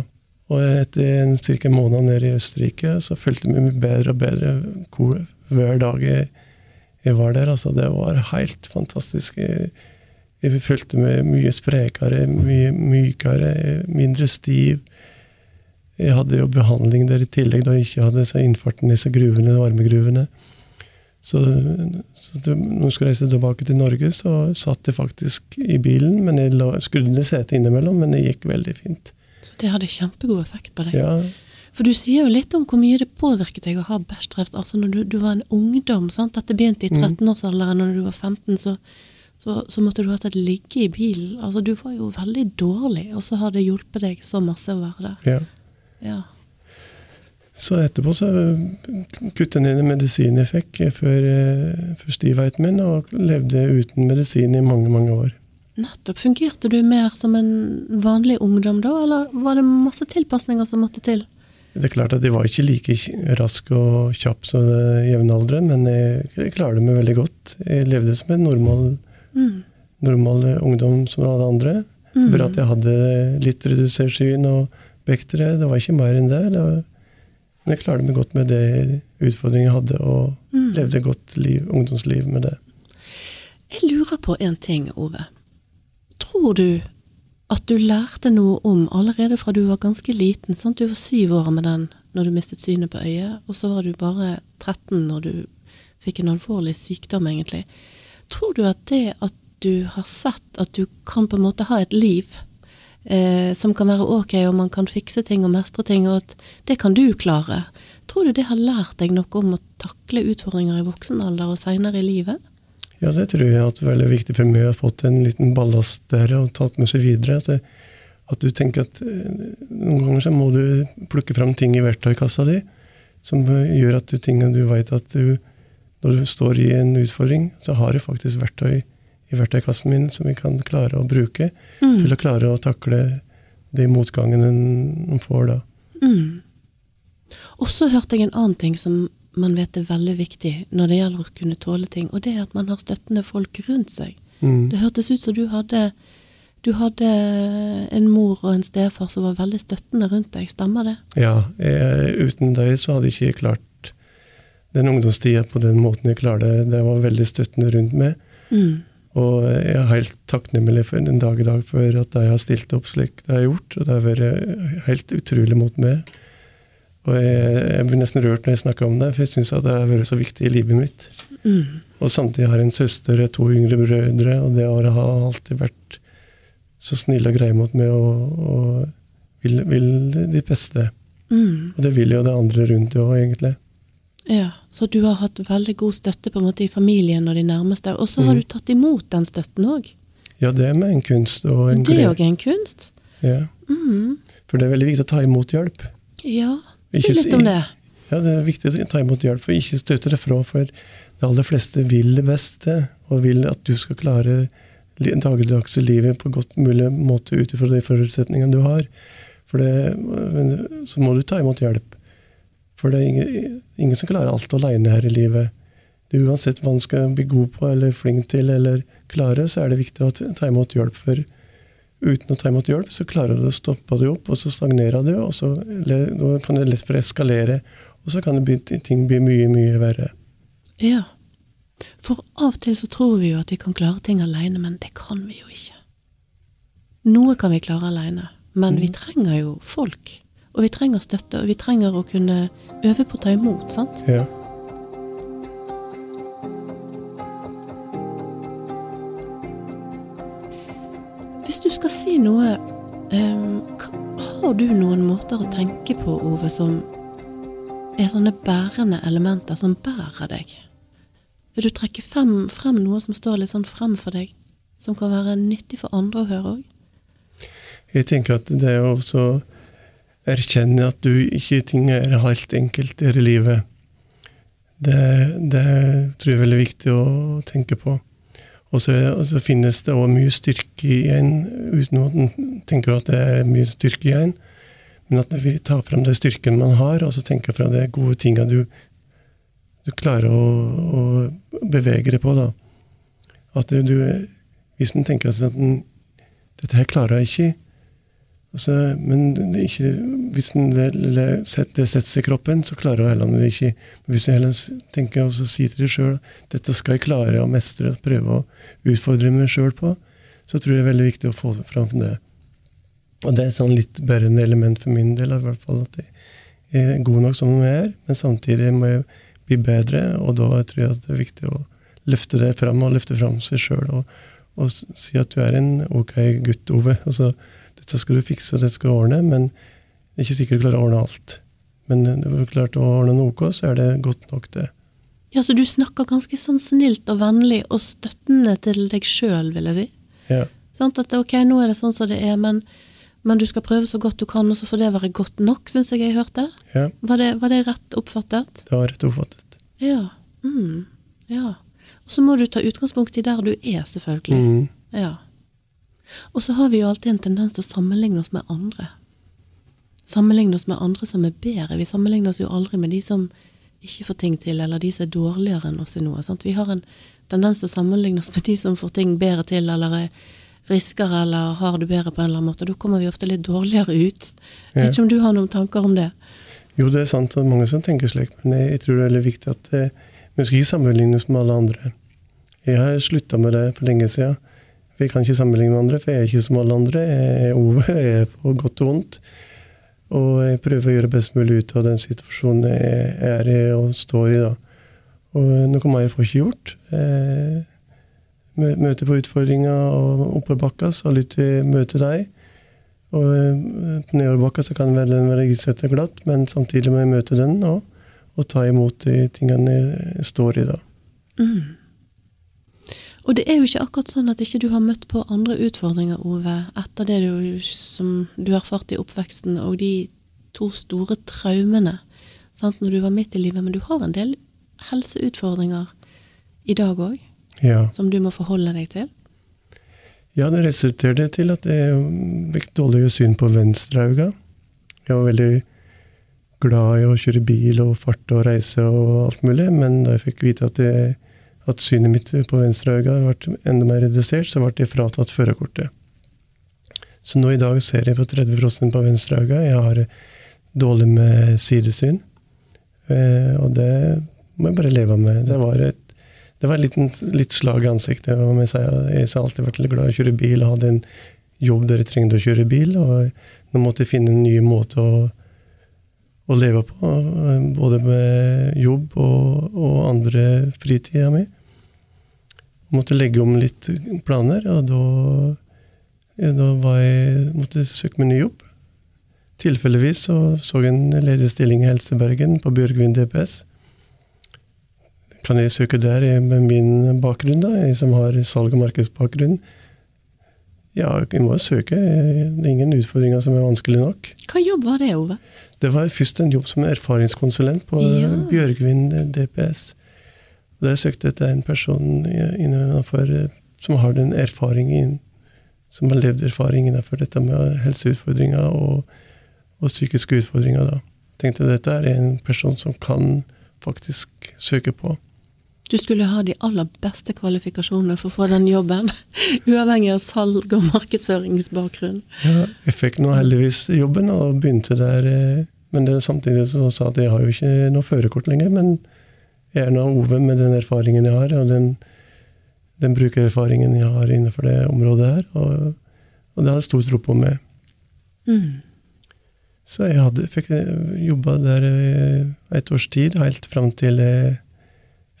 [SPEAKER 1] Og etter ca. en måned nede i Østerrike så følte vi bedre og bedre hver dag jeg, jeg var der. Altså, det var helt fantastisk. Jeg, jeg følte meg mye sprekere, mye mykere, mindre stiv. Jeg hadde jo behandling der i tillegg, da jeg ikke hadde disse innfarten i disse gruvene, varmegruvene. Så, så det, når jeg skulle reise tilbake til Norge, så satt jeg faktisk i bilen. men Jeg la, skrudde ned setet innimellom, men det gikk veldig fint.
[SPEAKER 2] Så det hadde kjempegod effekt på deg?
[SPEAKER 1] Ja.
[SPEAKER 2] For du sier jo litt om hvor mye det påvirket deg å ha bæsjkreft. Altså når du, du, var en ungdom, sant? dette begynte i 13-årsalderen, når du var 15, så, så, så, måtte du hatt et ligge i bilen. Altså Du var jo veldig dårlig, og så har det hjulpet deg så masse å være der.
[SPEAKER 1] Ja.
[SPEAKER 2] ja.
[SPEAKER 1] Så etterpå så kuttet jeg ned medisinen jeg fikk før, for stivheten min, og levde uten medisin i mange, mange år.
[SPEAKER 2] Nettopp. Fungerte du mer som en vanlig ungdom da, eller var det masse tilpasninger som måtte til?
[SPEAKER 1] Det er klart at jeg var ikke like rask og kjapp som jevnaldrende, men jeg, jeg klarte meg veldig godt. Jeg levde som en normal, mm. normal ungdom som alle andre. Mm. Bare at jeg hadde litt redusert syn og vektere. Det var ikke mer enn det. det var men jeg klarte meg godt med det utfordringen jeg hadde, og mm. levde et godt liv, ungdomsliv med det.
[SPEAKER 2] Jeg lurer på en ting, Ove. Tror du at du lærte noe om allerede fra du var ganske liten? Sant? Du var syv år med den når du mistet synet på øyet, og så var du bare 13 når du fikk en alvorlig sykdom, egentlig. Tror du at det at du har sett at du kan på en måte ha et liv eh, som kan være ok, og man kan fikse ting og mestre ting, og at det kan du klare. Tror du det har lært deg noe om å takle utfordringer i voksen alder og seinere i livet?
[SPEAKER 1] Ja, det tror jeg at det er veldig viktig for meg å ha fått en liten ballast der og tatt med seg videre. At, det, at du tenker at eh, noen ganger så må du plukke fram ting i verktøykassa di som gjør at du, tingene du vet at du, når du står i en utfordring, så har du faktisk verktøy i verktøykassen min som vi kan klare å bruke mm. til å klare å takle de motgangene en får da.
[SPEAKER 2] Mm. Og så hørte jeg en annen ting som man vet er veldig viktig når det gjelder å kunne tåle ting, og det er at man har støttende folk rundt seg. Mm. Det hørtes ut som du hadde, du hadde en mor og en stefar som var veldig støttende rundt deg, stemmer det?
[SPEAKER 1] Ja, jeg, uten deg så hadde jeg ikke klart den ungdomstida på den måten jeg klarte det. Det var veldig støttende rundt meg. Mm. Og jeg er helt takknemlig for den dag i dag for at de har stilt opp slik de har gjort. Og det har vært helt utrolig mot meg. Og jeg, jeg blir nesten rørt når jeg snakker om det, for jeg syns det har vært så viktig i livet mitt. Mm. Og samtidig har jeg en søster og to yngre brødre, og det året har alltid vært så snille og greie mot meg og, og vil, vil ditt beste. Mm. Og det vil jo det andre rundt òg, egentlig.
[SPEAKER 2] Ja, Så du har hatt veldig god støtte på en måte i familien og de nærmeste. Og så har mm. du tatt imot den støtten òg.
[SPEAKER 1] Ja, det er med en kunst. Og en
[SPEAKER 2] det er òg en kunst?
[SPEAKER 1] Ja. Mm. For det er veldig viktig å ta imot hjelp.
[SPEAKER 2] Ja, si litt om det.
[SPEAKER 1] Ja, det er viktig å ta imot hjelp, for ikke støte det fra. For de aller fleste vil det beste, og vil at du skal klare dagligdagse livet på godt mulig måte ut ifra de forutsetningene du har. For det, så må du ta imot hjelp. For det er ingen, ingen som klarer alt aleine her i livet. Det er uansett hva man skal bli god på eller flink til eller klare, så er det viktig å ta imot hjelp. For uten å ta imot hjelp, så klarer du å stoppe det opp, og så stagnerer du, og så kan det lett for å eskalere. Og så kan det ting bli mye, mye verre.
[SPEAKER 2] Ja. For av og til så tror vi jo at vi kan klare ting alene, men det kan vi jo ikke. Noe kan vi klare alene, men mm. vi trenger jo folk. Og vi trenger støtte, og vi trenger å kunne øve på å ta imot, sant?
[SPEAKER 1] Ja.
[SPEAKER 2] Noe um, Har du noen måter å tenke på, Ove, som er sånne bærende elementer som bærer deg? Vil du trekke frem, frem noe som står litt sånn frem for deg, som kan være nyttig for andre å høre òg?
[SPEAKER 1] Jeg tenker at det er også erkjenne at du ikke ting er helt enkelt i livet. Det, det, tror jeg er veldig viktig å tenke på. Og så, finnes det òg mye styrke i en, uten at en tenker at det er mye styrke i en. Men at en vil ta fram den styrken man har, og så tenke fra de gode tinga du, du, klarer å, å, bevege deg på. da. At du, hvis en tenker at den, dette her klarer jeg ikke, Altså, men ikke, hvis det, setter seg i kroppen, så klarer heller det ikke. Men hvis du heller tenker og sier til deg sjøl dette skal jeg klare å mestre og prøve å utfordre meg sjøl på, så tror jeg det er veldig viktig å få fram det. Og det er sånn litt bærende element for min del, i hvert fall at jeg er god nok som jeg er, men samtidig må jeg bli bedre, og da tror jeg at det er viktig å løfte det fram, og løfte fram seg sjøl, og, og, si at du er en ok gutt, Ove. altså dette skal du fikse, dette skal du ordne, men det er ikke sikkert du klarer å ordne alt. Men når du klarte å ordne noe, så er det godt nok, det.
[SPEAKER 2] Ja, Så du snakker ganske sånn snilt og vennlig og støttende til deg sjøl, vil jeg si?
[SPEAKER 1] Ja.
[SPEAKER 2] Sånn at ok, nå er det sånn som det er, men, men, du skal prøve så godt du kan, og så får det være godt nok, syns jeg jeg hørte.
[SPEAKER 1] Ja.
[SPEAKER 2] Var, det, var det rett oppfattet?
[SPEAKER 1] Det var rett oppfattet.
[SPEAKER 2] Ja. Mm. ja. Og så må du ta utgangspunkt i der du er, selvfølgelig.
[SPEAKER 1] Mm.
[SPEAKER 2] Ja. Og så har vi jo alltid en tendens til å sammenligne oss med andre. Sammenligne oss med andre som er bedre. Vi sammenligner oss jo aldri med de som ikke får ting til, eller de som er dårligere enn oss i noe. Sant? Vi har en tendens til å sammenligne oss med de som får ting bedre til, eller er friskere, eller har det bedre på en eller annen måte. Da kommer vi ofte litt dårligere ut. Ja. Vet ikke om du har noen tanker om det?
[SPEAKER 1] Jo, det er sant. Er mange som tenker slik, men jeg tror det er veldig viktig at eh, vi skal ikke sammenlignes med alle andre. Jeg har slutta med det for lenge siden. Jeg kan ikke sammenligne med andre, for jeg er ikke som alle andre. Jeg er Ove, jeg er på godt og vondt. Og jeg prøver å gjøre best mulig ut av den situasjonen jeg er i og står i. da. Og noe mer får jeg ikke gjort. Eh, møte på utfordringer og oppoverbakka, så litt møte deg. Og eh, på nedoverbakka så kan den være isete glatt, men samtidig må jeg møte den og, og ta imot de tingene jeg står i da.
[SPEAKER 2] Mm. Og det er jo ikke akkurat sånn at ikke du har møtt på andre utfordringer, Ove, etter det du, som du har erfart i oppveksten, og de to store traumene sant, når du var midt i livet. Men du har en del helseutfordringer i dag òg,
[SPEAKER 1] ja.
[SPEAKER 2] som du må forholde deg til?
[SPEAKER 1] Ja, det resulterte til at jeg fikk dårlig syn på venstreauga. Jeg var veldig glad i å kjøre bil og farte og reise og alt mulig, men da jeg fikk vite at jeg at synet mitt på venstre øye vært enda mer redusert, så ble jeg fratatt førerkortet. Så nå i dag ser jeg på 30 på venstre øye. Jeg har dårlig med sidesyn. Eh, og det må jeg bare leve med. Det var et det var litt, litt slag i ansiktet. og Jeg har alltid vært glad i å kjøre bil og hadde en jobb der jeg trengte å kjøre bil. Og nå måtte jeg finne en ny måte å, å leve på, både med jobb og, og andre fritida mi måtte legge om litt planer, og da, ja, da jeg, måtte jeg søke meg ny jobb. Tilfeldigvis så, så jeg en ledig stilling i Helsebergen på Bjørgvin DPS. Kan jeg søke der med min bakgrunn, da, jeg som har salg- og markedsbakgrunn? Ja, vi må jo søke. Det er ingen utfordringer som er vanskelig nok.
[SPEAKER 2] Hva jobb var det, Ove?
[SPEAKER 1] Det var først en jobb som erfaringskonsulent på ja. Bjørgvin DPS. Der søkte etter en person innenfor, eh, som har den erfaringen som har levd erfaring innenfor dette med helseutfordringer og, og psykiske utfordringer. da. Tenkte dette er en person som kan faktisk søke på.
[SPEAKER 2] Du skulle ha de aller beste kvalifikasjonene for å få den jobben, uavhengig av salg og markedsføringsbakgrunn.
[SPEAKER 1] Ja, jeg fikk nå heldigvis jobben og begynte der, eh, men det samtidig så sa at jeg har jo ikke noe førerkort lenger. men jeg er nå Ove med den erfaringen jeg har, og den, den brukererfaringen jeg har innenfor det området her. Og, og det har jeg stor tro på med.
[SPEAKER 2] Mm.
[SPEAKER 1] Så jeg hadde, fikk jobba der et års tid, helt fram til jeg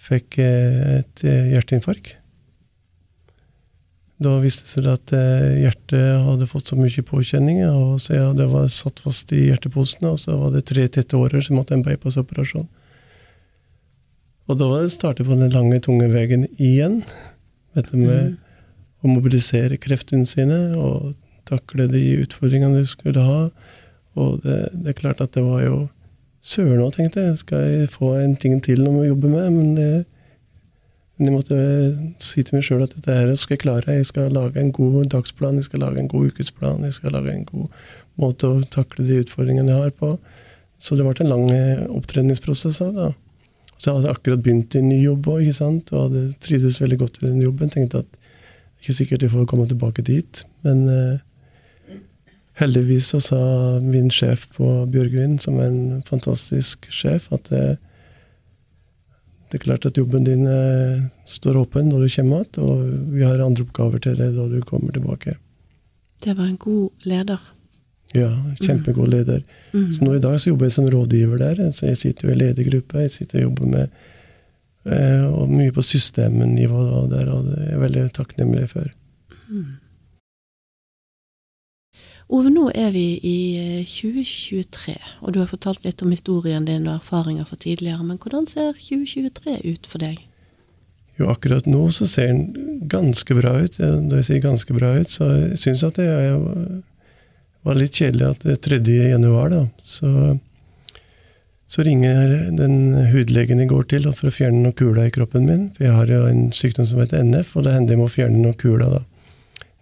[SPEAKER 1] fikk et hjerteinfarkt. Da viste det seg at hjertet hadde fått så mye påkjenninger, og så ja, hadde var satt fast i hjerteposene, og så var det tre tette årer, så jeg måtte en bypassoperasjon. Og da startet på den lange, tunge veien igjen. Dette med mm. å mobilisere kreftene sine og takle de utfordringene du skulle ha. Og det, det er klart at det var jo Søren òg, tenkte jeg. Skal jeg få en ting til å jobbe med? Men, det, men jeg måtte si til meg sjøl at dette her skal jeg klare. Jeg skal lage en god dagsplan, jeg skal lage en god ukesplan, jeg skal lage en god måte å takle de utfordringene jeg har på. Så det ble en lang eh, opptreningsprosess. da. Så jeg hadde akkurat begynt i ny jobb òg, og hadde trivdes veldig godt i den jobben. Tenkte at ikke sikkert jeg får komme tilbake dit, men uh, heldigvis så sa min sjef på Bjørgvin, som er en fantastisk sjef, at det, det er klart at jobben din eh, står åpen når du kommer tilbake, og vi har andre oppgaver til deg da du kommer tilbake.
[SPEAKER 2] Det var en god leder.
[SPEAKER 1] Ja, kjempegod leder.
[SPEAKER 2] Mm.
[SPEAKER 1] Så nå i dag så jobber jeg som rådgiver der. Så jeg sitter jo i ledergruppe, jeg sitter og jobber med eh, og mye på systemnivå der, og det er jeg veldig takknemlig for.
[SPEAKER 2] Ove, nå er vi i eh, 2023, og du har fortalt litt om historien din og erfaringer fra tidligere, men hvordan ser 2023 ut for deg?
[SPEAKER 1] Jo, akkurat nå så ser den ganske bra ut. Når jeg sier ganske bra ut, så jeg syns at det var litt kjedelig at det er 3. januar, da. Så, så ringer den hudlegen jeg går til for å fjerne noen kuler i kroppen min. For jeg har jo en sykdom som heter NF, og det hender jeg må fjerne noen kuler, da.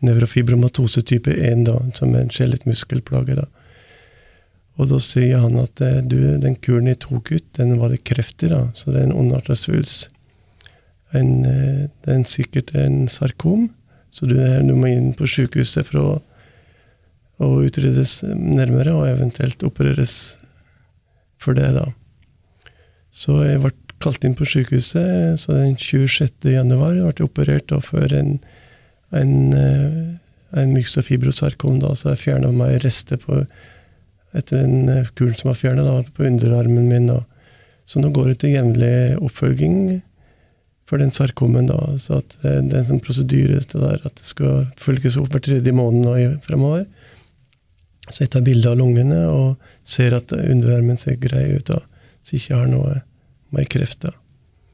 [SPEAKER 1] Nevrofibromatose type 1, da, som er en skjelettmuskelplage, da. Og da sier han at eh, du, den kuren jeg tok ut, den var det kreft i, da. Så det er en ondartet svulst. Eh, det er sikkert en sarkom, så du, du må inn på sykehuset for å, å utredes nærmere, og eventuelt opereres for det, da. Så jeg ble kalt inn på sykehuset, så den 26. januar ble jeg operert da, for en, en, eh, en myxofibrosarkom, da, så jeg fjerna meg rester på etter den kulen kuren som var fjerna på underarmen min. Da. Så nå går det til jevnlig oppfølging for den sarkomen. da, så at eh, Det er en sånn prosedyre det der, at det skal følges opp hver tredje måned nå fremover. Så jeg tar bilde av lungene og ser at underarmen ser grei ut. da, Så jeg ikke har noe med kreft. da.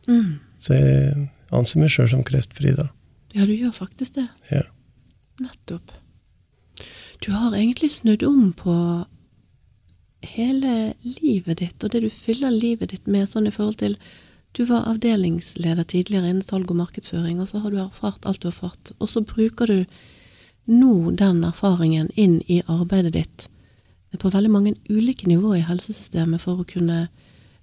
[SPEAKER 2] Mm.
[SPEAKER 1] Så jeg anser meg sjøl som kreftfri. da.
[SPEAKER 2] Ja, du gjør faktisk det.
[SPEAKER 1] Ja.
[SPEAKER 2] Nettopp. Du har egentlig snudd om på hele livet ditt, og det du fyller livet ditt med, sånn i forhold til Du var avdelingsleder tidligere innen salg og markedsføring, og så har du erfart alt du har erfart. Og så bruker du nå den erfaringen inn i arbeidet ditt på veldig mange ulike nivåer i helsesystemet for å kunne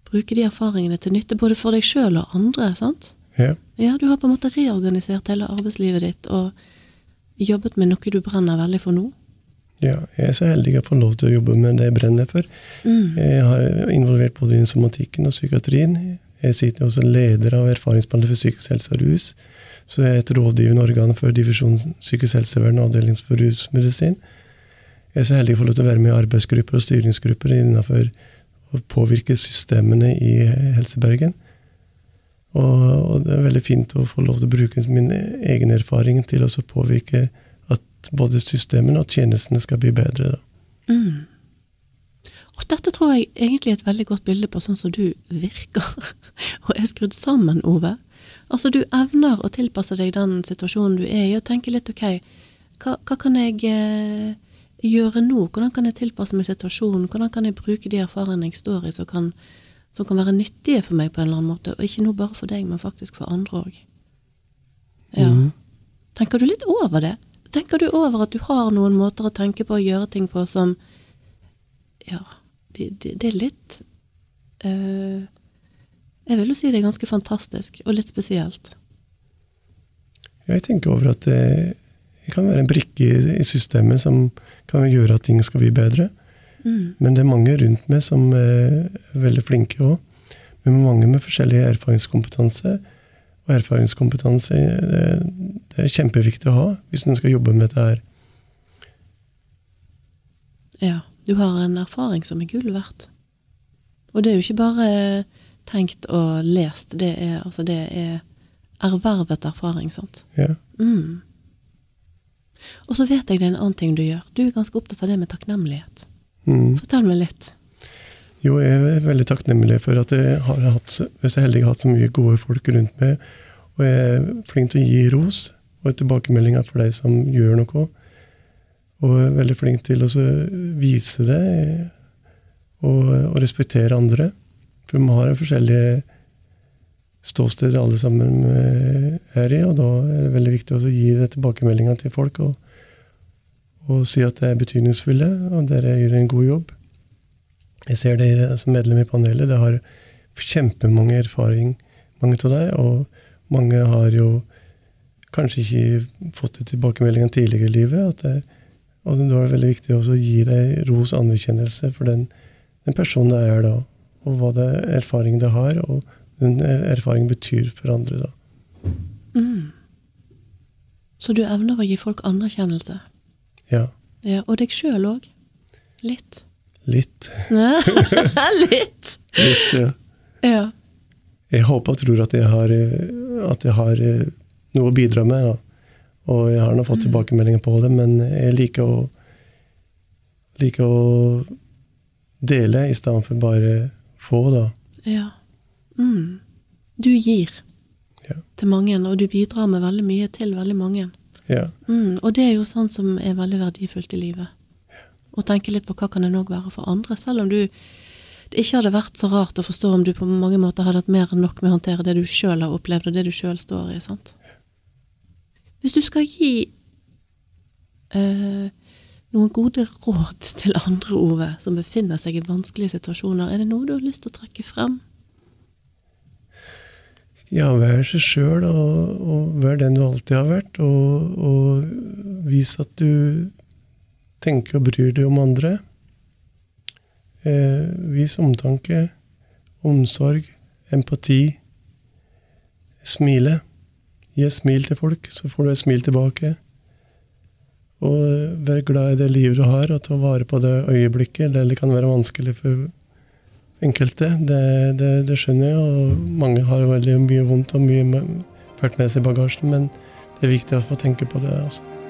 [SPEAKER 2] bruke de erfaringene til nytte både for deg sjøl og andre, sant?
[SPEAKER 1] Ja.
[SPEAKER 2] Ja, du har på en måte reorganisert hele arbeidslivet ditt og jobbet med noe du brenner veldig for nå.
[SPEAKER 1] ja. Jeg er så heldig å få lov til å jobbe med det jeg brenner for.
[SPEAKER 2] Mm.
[SPEAKER 1] Jeg har involvert både innen somatikken og psykiatrien. Jeg sitter også leder av Erfaringsbehandler for psykisk helse og rus. Så jeg er et rådgivende organ for divisjonen psykisk helsevern og avdeling for rusmedisin. Jeg er så heldig å få lov til å være med i arbeidsgrupper og styringsgrupper innenfor å påvirke systemene i Helse Bergen. Og, og det er veldig fint å få lov til å bruke min egen erfaring til å påvirke at både systemene og tjenestene skal bli bedre.
[SPEAKER 2] Mm. Og dette tror jeg egentlig er et veldig godt bilde på sånn som du virker og er skrudd sammen, Ove. Altså, du evner å tilpasse deg den situasjonen du er i, og tenke litt ok, hva, hva kan jeg eh, gjøre nå? Hvordan kan jeg tilpasse meg situasjonen? Hvordan kan jeg bruke de erfaringene jeg står i, som kan, som kan være nyttige for meg på en eller annen måte? Og ikke nå bare for deg, men faktisk for andre òg. Ja.
[SPEAKER 1] Mm.
[SPEAKER 2] Tenker du litt over det? Tenker du over at du har noen måter å tenke på og gjøre ting på som Ja, det, det, det er litt uh, Jeg vil jo si det er ganske fantastisk, og litt spesielt.
[SPEAKER 1] Jeg tenker over at det, det kan være en brikke i, i systemet som kan gjøre at ting skal bli bedre.
[SPEAKER 2] Mm.
[SPEAKER 1] Men det er mange rundt meg som er veldig flinke òg. Men mange med forskjellig erfaringskompetanse. Og erfaringskompetanse det, det er kjempeviktig å ha hvis en skal jobbe med dette her.
[SPEAKER 2] Ja, du har en erfaring som er gull verdt. Og det er jo ikke bare tenkt og lest, det er, altså det er ervervet erfaring, sant.
[SPEAKER 1] Ja.
[SPEAKER 2] Mm. Og så vet jeg det er en annen ting du gjør. Du er ganske opptatt av det med takknemlighet.
[SPEAKER 1] Mm.
[SPEAKER 2] Fortell meg litt.
[SPEAKER 1] Jo, jeg er veldig takknemlig for at jeg har hatt, hvis jeg heldig har hatt så mye gode folk rundt meg. Og jeg er flink til å gi ros og tilbakemeldinger for de som gjør noe. Og jeg er veldig flink til å vise det og, og respektere andre. For vi har forskjellige ståsteder alle sammen eh, er i, og da er det veldig viktig å gi det til folk. Og, og si at det er betydningsfulle, og dere gjør en god jobb. Jeg ser det som medlem i panelet. Det har kjempemange erfaring, mange av deg. Og mange har jo kanskje ikke fått det tilbakemeldingene tidligere i livet. At det, Og det veldig viktig også å gi deg ros og anerkjennelse for den, den personen det er da, og hva det erfaringen det har, og den erfaringen betyr for andre. da.
[SPEAKER 2] Mm. Så du evner å gi folk anerkjennelse?
[SPEAKER 1] Ja.
[SPEAKER 2] Ja, Og deg sjøl òg? Litt?
[SPEAKER 1] Litt.
[SPEAKER 2] Litt!
[SPEAKER 1] Litt, ja.
[SPEAKER 2] Ja.
[SPEAKER 1] Jeg håper og tror at jeg har, eh, at jeg har eh, noe å bidra med. da. Og jeg har nå fått tilbakemeldinger på det, men jeg liker å, liker å dele i stedet for bare få, da.
[SPEAKER 2] ja. Mm. Du gir
[SPEAKER 1] Ja.
[SPEAKER 2] til mange, og du bidrar med veldig mye til veldig mange.
[SPEAKER 1] Ja.
[SPEAKER 2] Mm. Og det er jo sånn som er veldig verdifullt i livet. Å tenke litt på hva kan det nok være for andre, selv om du det ikke hadde vært så rart å forstå om du på mange måter hadde hatt mer enn nok med å håndtere det du sjøl har opplevd, og det du sjøl står i. sant? Hvis du skal gi øh, noen gode råd til andre, Ove, som befinner seg i vanskelige situasjoner, er det noe du har lyst til å trekke frem?
[SPEAKER 1] Ja, vær seg sjøl, og, og vær den du alltid har vært. Og, og vis at du tenker og bryr deg om andre. Eh, vis omtanke, omsorg, empati. Smile. Gi et smil til folk, så får du et smil tilbake. Og vær glad i det livet du har, og ta vare på det øyeblikket. Det kan være vanskelig for enkelte, det, det, det skjønner jeg. Og mange har veldig mye vondt og mye ført med seg i bagasjen, men det er viktig å få tenke på det. altså.